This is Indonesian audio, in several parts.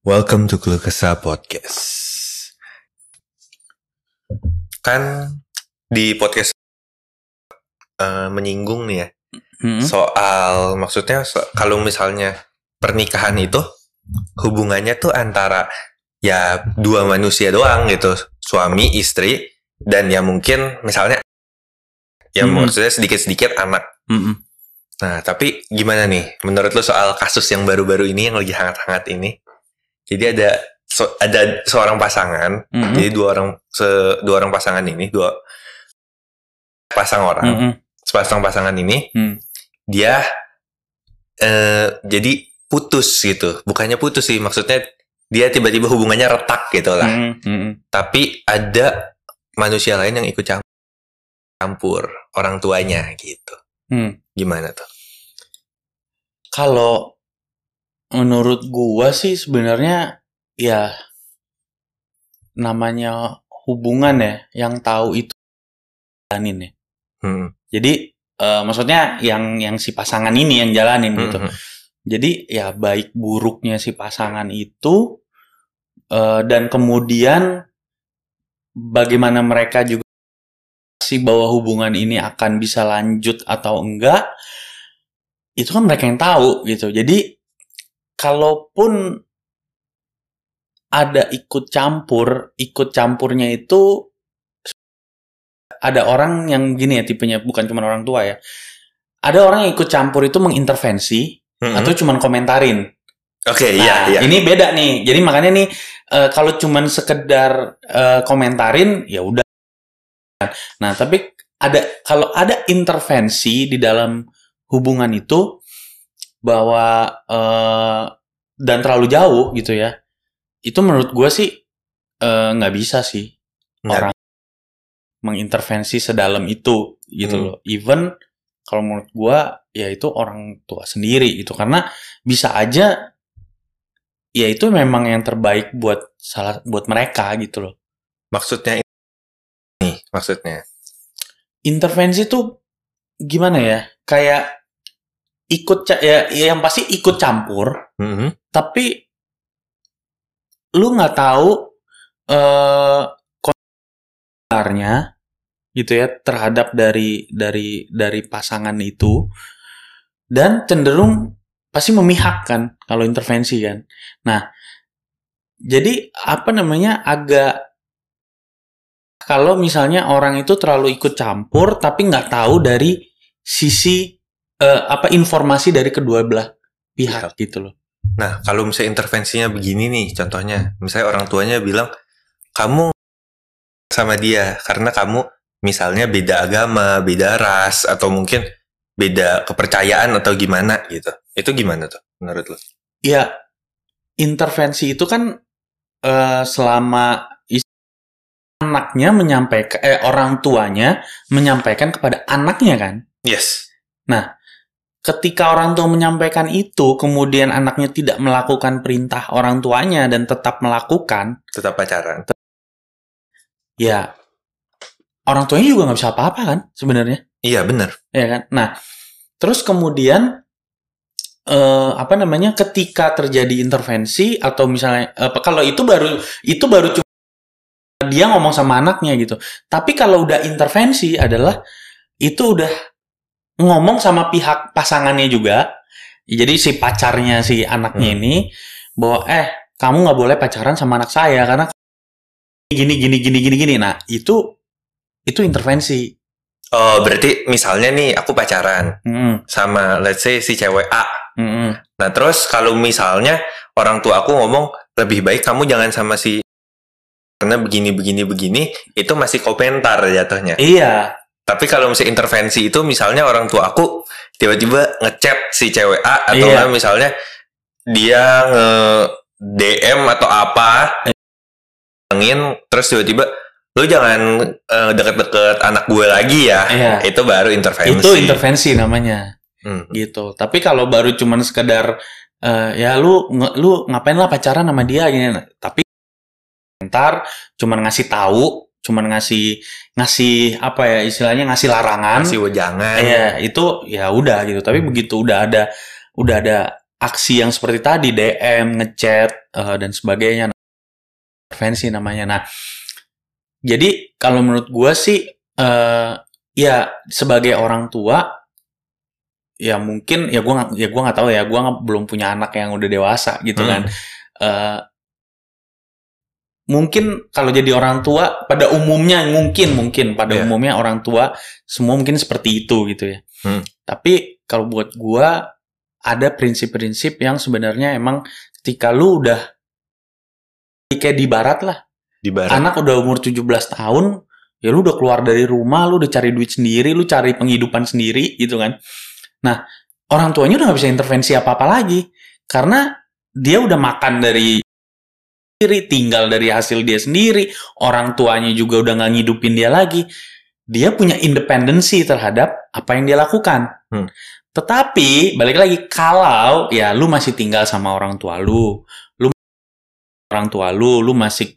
Welcome to Keluh Kesah Podcast. Kan di podcast eh, menyinggung nih ya Hmm. soal maksudnya so- kalau misalnya pernikahan itu hubungannya tuh antara ya dua manusia doang gitu, suami, istri dan ya mungkin misalnya ya Hmm. maksudnya sedikit-sedikit anak. Mm-mm. Nah, tapi gimana nih menurut lo soal kasus yang baru-baru ini yang lagi hangat-hangat ini? Jadi ada so- ada seorang pasangan, Mm-mm. jadi dua orang se- dua orang pasangan ini, dua pasang orang, Mm-mm. sepasang pasangan ini Hmm. dia eh jadi putus gitu. Bukannya putus sih, maksudnya dia tiba-tiba hubungannya retak gitu lah. Mm-mm. Mm-mm. Tapi ada manusia lain yang ikut cam- campur orang tuanya gitu. Hmm. Gimana tuh? Kalau menurut gua sih sebenarnya ya namanya hubungan ya yang tahu itu jalanin ya. Hmm. Jadi eh, maksudnya yang yang si pasangan ini yang jalanin gitu. Hmm. Jadi ya baik buruknya si pasangan itu eh, dan kemudian bagaimana mereka juga sih bahwa hubungan ini akan bisa lanjut atau enggak itu kan mereka yang tahu gitu. Jadi kalaupun ada ikut campur, ikut campurnya itu ada orang yang gini ya tipenya bukan cuma orang tua ya. Ada orang yang ikut campur itu mengintervensi Hmm. atau cuman komentarin. Oke, Nah, iya, iya. ini beda nih. Jadi makanya nih eh, kalau cuman sekedar eh, komentarin ya udah. Nah, tapi ada kalau ada intervensi di dalam hubungan itu bahwa eh, dan terlalu jauh gitu ya. Itu menurut gue sih eh, nggak bisa sih Nggak. orang mengintervensi sedalam itu gitu Hmm. loh. Even kalau menurut gua ya itu orang tua sendiri itu karena bisa aja ya itu memang yang terbaik buat salah buat mereka gitu loh. Maksudnya ini, maksudnya. Intervensi tuh gimana ya? Kayak ikut ya, ya yang pasti ikut campur Hmm. tapi lu nggak tahu eh sebenarnya gitu ya terhadap dari dari dari pasangan itu dan cenderung pasti memihak kan kalau intervensi kan. Nah, jadi apa namanya agak kalau misalnya orang itu terlalu ikut campur tapi nggak tahu dari sisi eh, apa informasi dari kedua belah pihak gitu loh. Nah, kalau misalnya intervensinya begini nih, contohnya, misalnya orang tuanya bilang, kamu sama dia karena kamu misalnya beda agama, beda ras, atau mungkin beda kepercayaan atau gimana gitu. Itu gimana tuh menurut lo? Ya, intervensi itu kan eh, selama anaknya menyampaikan, eh, orang tuanya menyampaikan kepada anaknya kan. Yes. Ketika orang tua menyampaikan itu, kemudian anaknya tidak melakukan perintah orang tuanya dan tetap melakukan, Tetap pacaran. ya orang tuanya juga nggak bisa apa-apa kan sebenarnya. Iya, bener. ya kan? Nah, terus kemudian eh, apa namanya? Ketika terjadi intervensi atau misalnya eh, kalau itu baru itu baru cuma dia ngomong sama anaknya gitu. Tapi kalau udah intervensi adalah itu udah ngomong sama pihak pasangannya juga. Jadi si pacarnya si anaknya Hmm. ini bahwa eh kamu nggak boleh pacaran sama anak saya karena gini gini gini gini gini. Nah itu itu intervensi. Oh, berarti misalnya nih, aku pacaran Mm-mm, sama, let's say, si cewek A. mm-mm. Nah, terus kalau misalnya orang tua aku ngomong, lebih baik kamu jangan sama si karena begini, begini, begini, itu masih komentar jatuhnya. Iya, Tapi kalau misalnya intervensi itu misalnya orang tua aku tiba-tiba ngechat si cewek A atau Iya. misalnya dia nge DM atau apa ngin terus tiba-tiba lu jangan eh, deket-deket anak gue lagi ya. Iya. Itu baru intervensi. itu intervensi namanya Hmm. gitu. Tapi kalau baru cuman sekedar eh, ya lu lu ngapain lah pacaran sama dia gini. Tapi ntar cuman ngasih tahu, cuman ngasih ngasih apa ya istilahnya ngasih larangan. Kasih wejangan. Iya, itu ya udah gitu. Tapi begitu udah ada udah ada aksi yang seperti tadi DM, ngechat eh, dan sebagainya intervensi namanya. Nah, jadi kalau menurut gua sih eh ya sebagai orang tua ya mungkin ya nggak- ya gua nggak tahu ya nggak- belum punya anak yang udah dewasa gitu Hmm. kan. Eh mungkin kalau jadi orang tua pada umumnya mungkin mungkin pada Iya. umumnya orang tua semua mungkin seperti itu gitu ya. Hmm. Tapi kalau buat gua ada prinsip-prinsip yang sebenarnya emang ketika lu udah kayak di barat lah, Di barat. anak udah umur 17 tahun, ya lu udah keluar dari rumah, lu udah cari duit sendiri, lu cari penghidupan sendiri gitu kan. Nah, orang tuanya udah gak bisa intervensi apa-apa lagi karena dia udah makan dari sendiri, tinggal dari hasil dia sendiri, orang tuanya juga udah nggak ngidupin dia lagi. Dia punya independensi terhadap apa yang dia lakukan. Hmm. Tetapi balik lagi kalau ya lu masih tinggal sama orang tua lu, lu orang tua lu, lu masih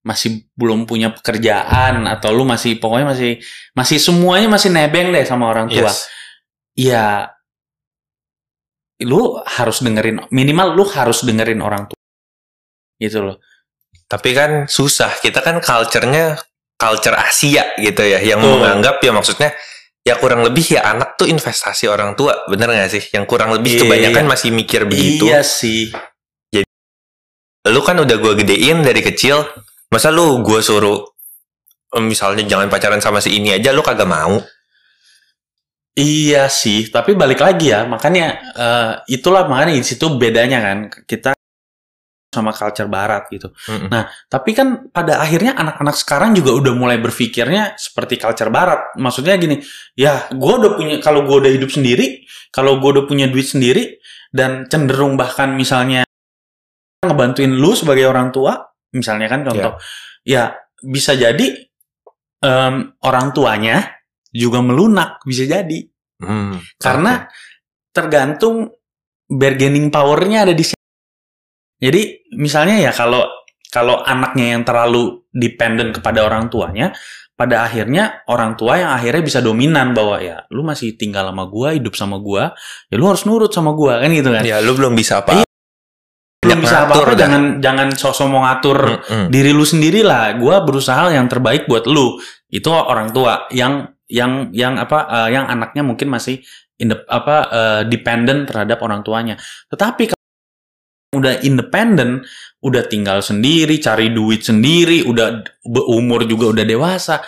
masih belum punya pekerjaan atau lu masih pokoknya masih masih semuanya masih nebeng deh sama orang tua. Yes. Ya lu harus dengerin minimal lu harus dengerin orang tua. Gitu loh. Tapi kan susah. Kita kan culture-nya culture Asia gitu ya. Yang Betul. menganggap ya maksudnya ya kurang lebih ya anak tuh investasi orang tua. Bener gak sih? Yang kurang lebih Iya. kebanyakan masih mikir begitu. Iya sih. Lu kan udah gue gedein dari kecil. Masa lu gue suruh misalnya jangan pacaran sama si ini aja lu kagak mau. Iya sih, tapi balik lagi ya, makanya eh, itulah makanya di situ bedanya kan kita sama culture barat gitu. Mm-mm. Nah, tapi kan pada akhirnya anak-anak sekarang juga udah mulai berpikirnya seperti culture barat. Maksudnya gini, ya gue udah punya kalau gue udah hidup sendiri, kalau gue udah punya duit sendiri dan cenderung bahkan misalnya ngebantuin lu sebagai orang tua, misalnya kan contoh, ya bisa jadi em, orang tuanya juga melunak bisa jadi Hmm, karena tergantung bargaining powernya ada di sini. Jadi misalnya ya kalau kalau anaknya yang terlalu dependent kepada orang tuanya, pada akhirnya orang tua yang akhirnya bisa dominan bahwa ya lu masih tinggal sama gua, hidup sama gua, ya lu harus nurut sama gua kan gitu kan. ya lu belum bisa apa. Iya. Belum bisa apa-apa dah. jangan jangan sosok mau ngatur Mm-mm. diri lu sendiri lah. Gua berusaha yang terbaik buat lu. Itu orang tua yang yang yang apa eh, yang anaknya mungkin masih inde- apa eh, dependent terhadap orang tuanya. Tetapi udah independen, udah tinggal sendiri, cari duit sendiri, udah umur juga udah dewasa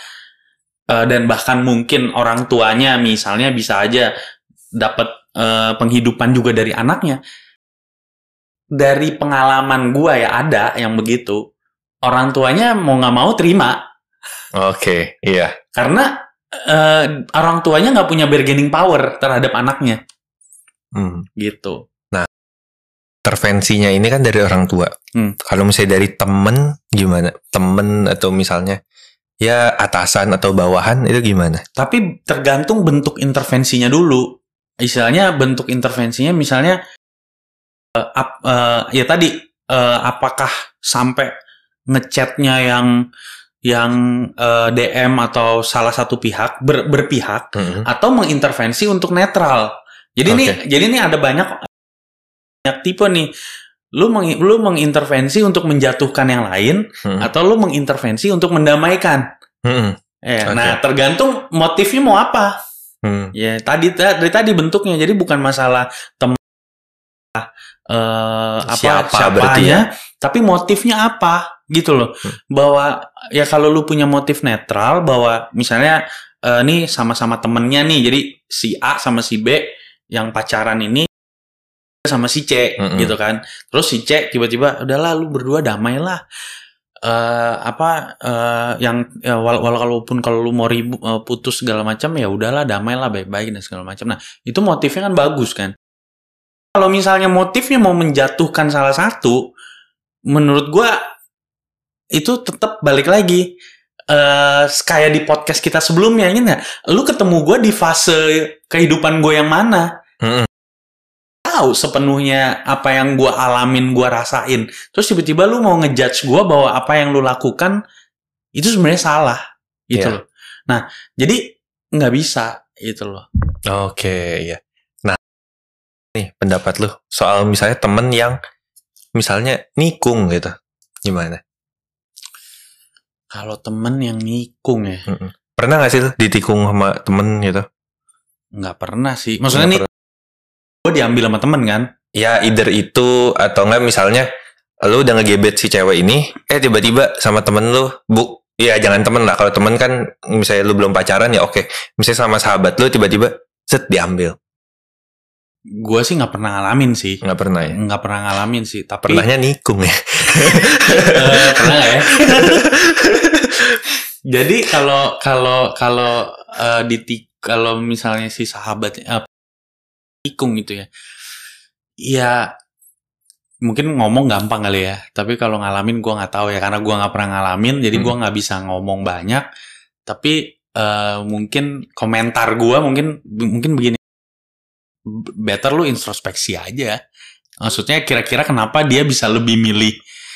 eh, dan bahkan mungkin orang tuanya misalnya bisa aja dapat eh, penghidupan juga dari anaknya. Dari pengalaman gua ya ada yang begitu. Orang tuanya mau nggak mau terima Oke, iya. karena eh, orang tuanya nggak punya bargaining power terhadap anaknya Hmm. gitu. Intervensinya ini kan dari orang tua. Hmm. Kalau misalnya dari temen gimana? Temen atau misalnya ya atasan atau bawahan itu gimana? Tapi tergantung bentuk intervensinya dulu. Istilahnya bentuk intervensinya misalnya eh, ap- eh, ya tadi eh, apakah sampai ngechatnya yang yang eh, DM atau salah satu pihak ber- berpihak Mm-mm. atau mengintervensi untuk netral. Jadi Oke. nih, jadi nih ada banyak banyak tipe nih. Lu meng, lu mengintervensi untuk menjatuhkan yang lain Hmm. atau lu mengintervensi untuk mendamaikan. Mm-mm. Eh, Oke. nah tergantung motifnya mau apa. Hmm. Ya tadi dari tadi bentuknya. Jadi bukan masalah teman eh apa Siapa siapanya, berarti ya? tapi motifnya apa gitu loh. Hmm. Bahwa ya kalau lu punya motif netral bahwa misalnya eh, nih sama-sama temennya nih. Jadi si A sama si B yang pacaran ini sama si C Mm-mm. gitu kan. Terus si C tiba-tiba udahlah lu berdua damailah. eh apa eh yang ya, wal- walau walaupun kalau lu mau ribu eh, putus segala macam ya udahlah damailah baik-baik dan segala macam. Nah, itu motifnya kan bagus kan. Kalau misalnya motifnya mau menjatuhkan salah satu, menurut gua itu tetap balik lagi eh kayak di podcast kita sebelumnya ingat nggak? Lu ketemu gua di fase kehidupan gue yang mana? Mm-mm. Tahu sepenuhnya apa yang gua alamin, gua rasain. Terus tiba-tiba lu mau ngejudge gua bahwa apa yang lu lakukan itu sebenarnya salah, gitu Iya. loh. Nah, jadi nggak bisa, gitu loh. Oke, ya. Nah, nih pendapat lu soal misalnya temen yang misalnya nikung gitu gimana Kalau temen yang nikung ya, pernah gak sih ditikung sama temen gitu nggak pernah sih. Maksudnya nih, gue diambil sama temen kan? ya either itu atau enggak misalnya lu udah ngegebet si cewek ini eh tiba-tiba sama temen lu bu ya jangan temen lah kalau temen kan misalnya lu belum pacaran ya oke misalnya sama sahabat lu tiba-tiba set diambil Gue sih nggak pernah ngalamin sih. nggak pernah ya Nggak pernah ngalamin sih. Tapi pernahnya nikung ya Eh, pernah ya? Jadi kalau kalau kalau eh, di kalau misalnya si sahabatnya eh, tikung gitu ya, ya mungkin ngomong gampang kali ya. Tapi kalau ngalamin gua nggak tahu ya karena gua nggak pernah ngalamin, jadi gua nggak bisa ngomong banyak. Tapi eh, mungkin komentar gua mungkin mungkin begini, better lu introspeksi aja. Maksudnya kira-kira kenapa dia bisa lebih milih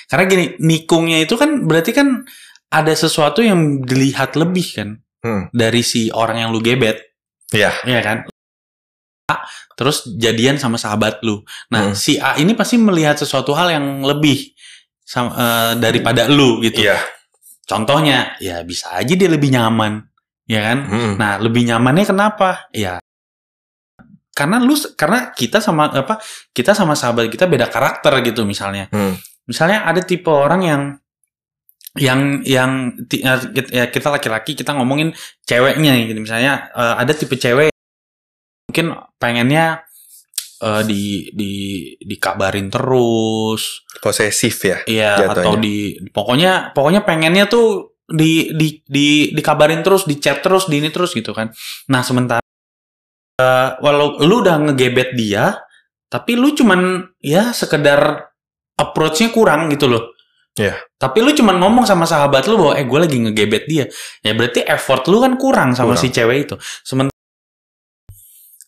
karena gini, nikungnya itu kan berarti kan ada sesuatu yang dilihat lebih kan Hmm. dari si orang yang lu gebet, ya ya kan? A, Terus jadian sama sahabat lu. Nah, Hmm. si A ini pasti melihat sesuatu hal yang lebih sam- eh, daripada lu gitu. iya Contohnya, ya bisa aja dia lebih nyaman, ya kan? Hmm. Nah, lebih nyamannya kenapa? Ya karena lu karena kita sama apa? Kita sama sahabat kita beda karakter gitu misalnya. Hmm. Misalnya ada tipe orang yang yang yang eh, ya kita laki-laki kita ngomongin ceweknya gitu misalnya eh, ada tipe cewek mungkin pengennya eh, di di dikabarin terus posesif ya Iya atau di pokoknya pokoknya pengennya tuh di di di dikabarin terus, di chat terus, di ini terus gitu kan. Nah, sementara eh, walau lu udah ngegebet dia, tapi lu cuman ya sekedar approach-nya kurang gitu loh. Iya. Tapi lu cuman ngomong sama sahabat lu bahwa eh gue lagi ngegebet dia. Ya berarti effort lu kan kurang sama Kurang. si cewek itu. Sementara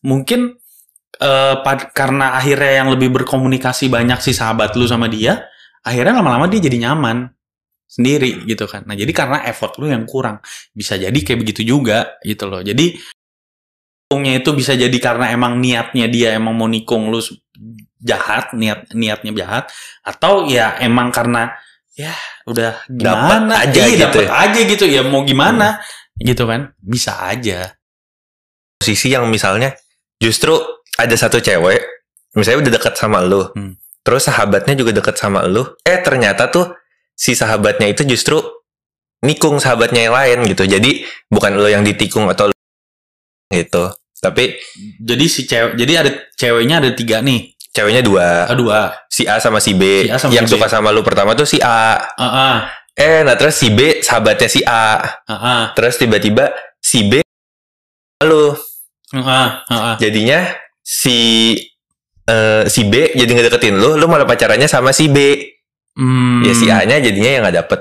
mungkin pad- karena akhirnya yang lebih berkomunikasi banyak si sahabat lu sama dia, akhirnya lama-lama dia jadi nyaman sendiri gitu kan. Nah, jadi karena effort lu yang kurang. Bisa jadi kayak begitu juga gitu loh. Jadi nikungnya itu bisa jadi karena emang niatnya dia emang mau nikung lu jahat, niat niatnya jahat atau ya emang karena ya udah gimana aja Iya, gitu dapet ya. aja gitu ya mau gimana gitu kan bisa aja posisi yang misalnya justru ada satu cewek misalnya udah deket sama lu Hmm. terus sahabatnya juga deket sama lu eh ternyata tuh si sahabatnya itu justru nikung sahabatnya yang lain gitu. Jadi bukan lo yang ditikung atau lu gitu. Tapi jadi si cewek jadi ada ceweknya ada tiga nih. Ceweknya dua. Kedua si A sama si B. Si A sama yang si B. suka sama lu pertama tuh si A. Ah ah. Eh nah terus si B sahabatnya si A. Ah ah. Terus tiba-tiba si B lu ah ah jadinya si eh, si B jadi ngedeketin lu lu malah pacarannya sama si B. Hmm, ya si A nya jadinya yang nggak dapet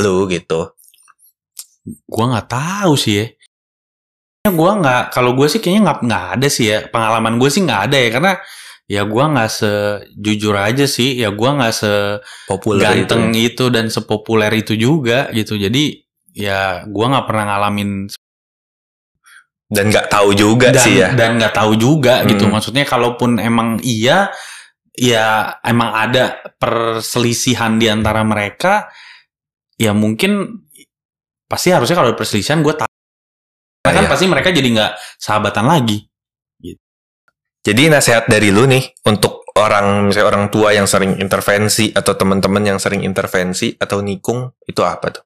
lu gitu. Gua nggak tahu sih ya. Ya, gua nggak kalau gue sih kayaknya nggak nggak ada sih ya. Pengalaman gue sih nggak ada ya karena ya gua nggak sejujur aja sih. Ya gua nggak populer seganteng itu. itu, dan sepopuler itu juga gitu. Jadi ya gua nggak pernah ngalamin dan nggak tahu juga dan sih ya. dan nggak tahu juga gitu. Hmm. maksudnya kalaupun emang iya ya emang ada perselisihan di antara mereka ya mungkin pasti harusnya kalau ada perselisihan gue tahu karena kan Iya. pasti mereka jadi nggak sahabatan lagi. Jadi nasihat dari lu nih untuk orang misalnya orang tua yang sering intervensi atau teman-teman yang sering intervensi atau nikung itu apa tuh?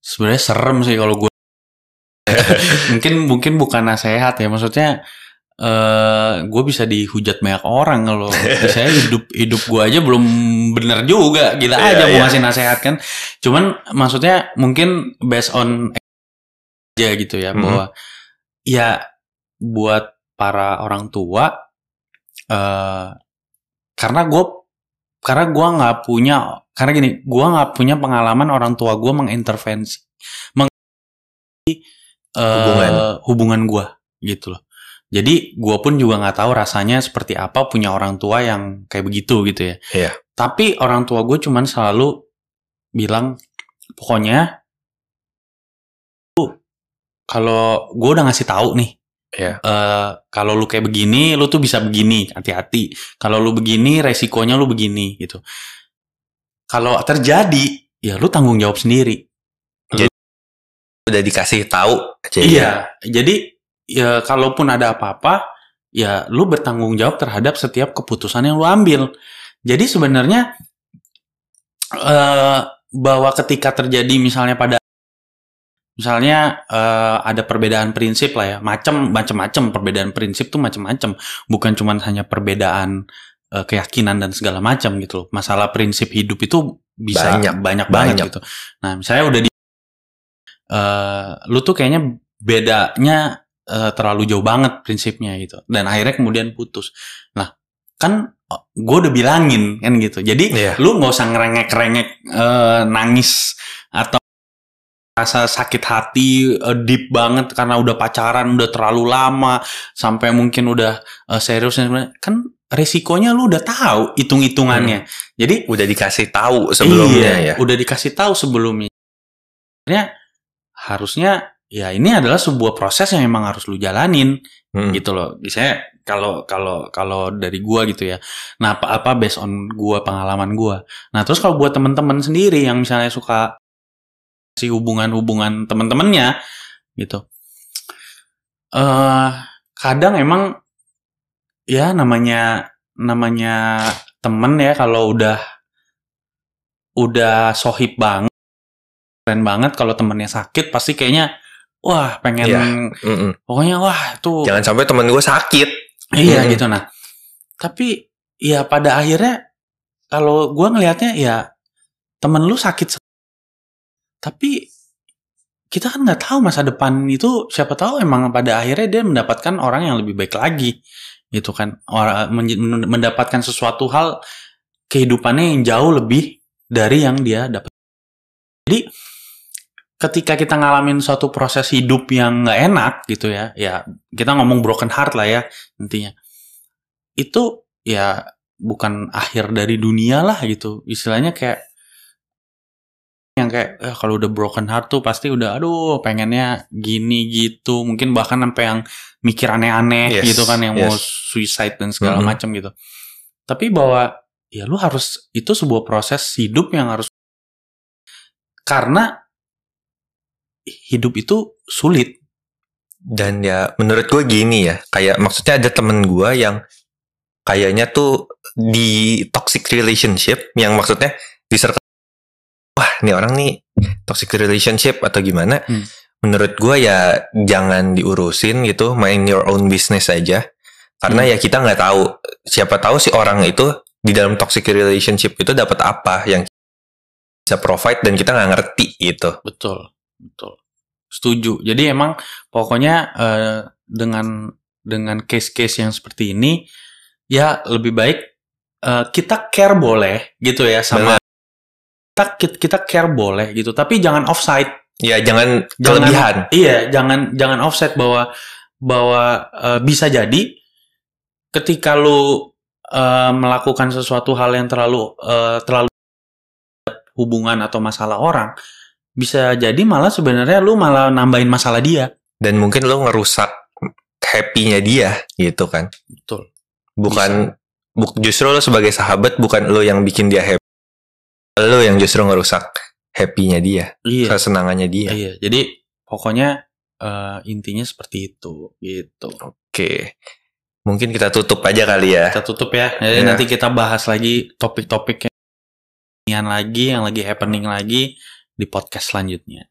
Sebenarnya serem sih kalau gue mungkin mungkin bukan nasihat ya maksudnya eh gue bisa dihujat banyak orang kalau saya hidup hidup gue aja belum bener juga gila Iya, aja mau iya. ngasih nasihat kan cuman maksudnya mungkin based on aja gitu ya Mhm. bahwa ya buat para orang tua eh karena gue karena gue nggak punya karena gini gue nggak punya pengalaman orang tua gue mengintervensi meng Hubungan. hubungan gue gitu loh jadi gue pun juga nggak tahu rasanya seperti apa punya orang tua yang kayak begitu gitu ya Iya. tapi orang tua gue cuman selalu bilang pokoknya "Lu, kalau gue udah ngasih tahu nih Iya. eh, kalau lu kayak begini, lu tuh bisa begini, hati-hati. Kalau lu begini, resikonya lu begini gitu. Kalau terjadi, ya lu tanggung jawab sendiri. Udah dikasih tahu aja. ya. Iya, jadi ya kalaupun ada apa-apa, ya lu bertanggung jawab terhadap setiap keputusan yang lu ambil. Jadi sebenarnya eh bahwa ketika terjadi misalnya pada misalnya eh, ada perbedaan prinsip lah ya, macam macam-macam perbedaan prinsip tuh macam-macam, bukan cuma hanya perbedaan eh, keyakinan dan segala macam gitu loh. Masalah prinsip hidup itu bisa Banyak, banyak, banget banyak. gitu. Nah, misalnya udah di eh lu tuh kayaknya bedanya eh, terlalu jauh banget prinsipnya gitu dan akhirnya kemudian putus nah kan gue udah bilangin kan gitu jadi Iya. lu nggak usah ngerengek-rengek eh, nangis atau rasa sakit hati eh, deep banget karena udah pacaran udah terlalu lama sampai mungkin udah eh, serius kan resikonya lu udah tahu hitung-hitungannya jadi Udah dikasih tahu sebelumnya Iya, ya. Udah dikasih tahu sebelumnya. Sebenarnya harusnya ya ini adalah sebuah proses yang emang harus lu jalanin Hmm. gitu loh. Misalnya kalau kalau kalau dari gua gitu ya. Nah, apa apa based on gua pengalaman gua. Nah, terus kalau buat teman-teman sendiri yang misalnya suka si hubungan-hubungan teman-temannya gitu. Eh kadang emang ya namanya namanya temen ya kalau udah udah sohib banget keren banget kalau temennya sakit pasti kayaknya wah pengen. Mm-mm. pokoknya wah tuh Jangan sampai temen gue sakit. iya Mm. gitu nah tapi ya pada akhirnya kalau gua ngelihatnya ya temen lu sakit tapi kita kan nggak tahu masa depan itu siapa tahu emang pada akhirnya dia mendapatkan orang yang lebih baik lagi gitu kan orang men- men- mendapatkan sesuatu hal kehidupannya yang jauh lebih dari yang dia dapat jadi ketika kita ngalamin suatu proses hidup yang nggak enak gitu ya ya kita ngomong broken heart lah ya intinya itu ya bukan akhir dari dunia lah gitu istilahnya kayak yang kayak eh, kalau udah broken heart tuh pasti udah aduh pengennya gini gitu mungkin bahkan sampai yang mikir aneh-aneh Yes, gitu kan yang mau yes. suicide dan segala Mhm. macam gitu tapi bahwa ya lu harus itu sebuah proses hidup yang harus karena hidup itu sulit Dan ya menurut gue gini ya. Kayak maksudnya ada temen gue yang kayaknya tuh di toxic relationship. Yang maksudnya di circle. Wah ini orang nih toxic relationship atau gimana. Hmm. Menurut gue ya jangan diurusin gitu. Main your own business aja. Karena Hmm. ya kita nggak tahu. Siapa tahu si orang itu di dalam toxic relationship itu dapat apa yang bisa provide dan kita nggak ngerti gitu. Betul, betul. Setuju. Jadi emang pokoknya eh, dengan dengan case-case yang seperti ini ya lebih baik eh, kita care boleh gitu ya sama kita kita care boleh gitu, tapi jangan offside. Ya jangan, Jangan- kelebihan. Iya, jangan jangan offset bahwa bahwa eh, bisa jadi ketika lu eh, melakukan sesuatu hal yang terlalu eh, terlalu hubungan atau masalah orang bisa jadi malah sebenarnya lu malah nambahin masalah dia. dan mungkin lo ngerusak happy-nya dia gitu kan Betul. bukan buk, justru lo sebagai sahabat bukan lo yang bikin dia happy lo yang justru ngerusak happy-nya dia Iya. kesenangannya dia Iya. Jadi pokoknya eh, intinya seperti itu gitu. oke mungkin kita tutup aja kali ya Kita tutup ya. Jadi Iya. nanti kita bahas lagi topik-topik yang lagi yang lagi happening lagi di podcast selanjutnya.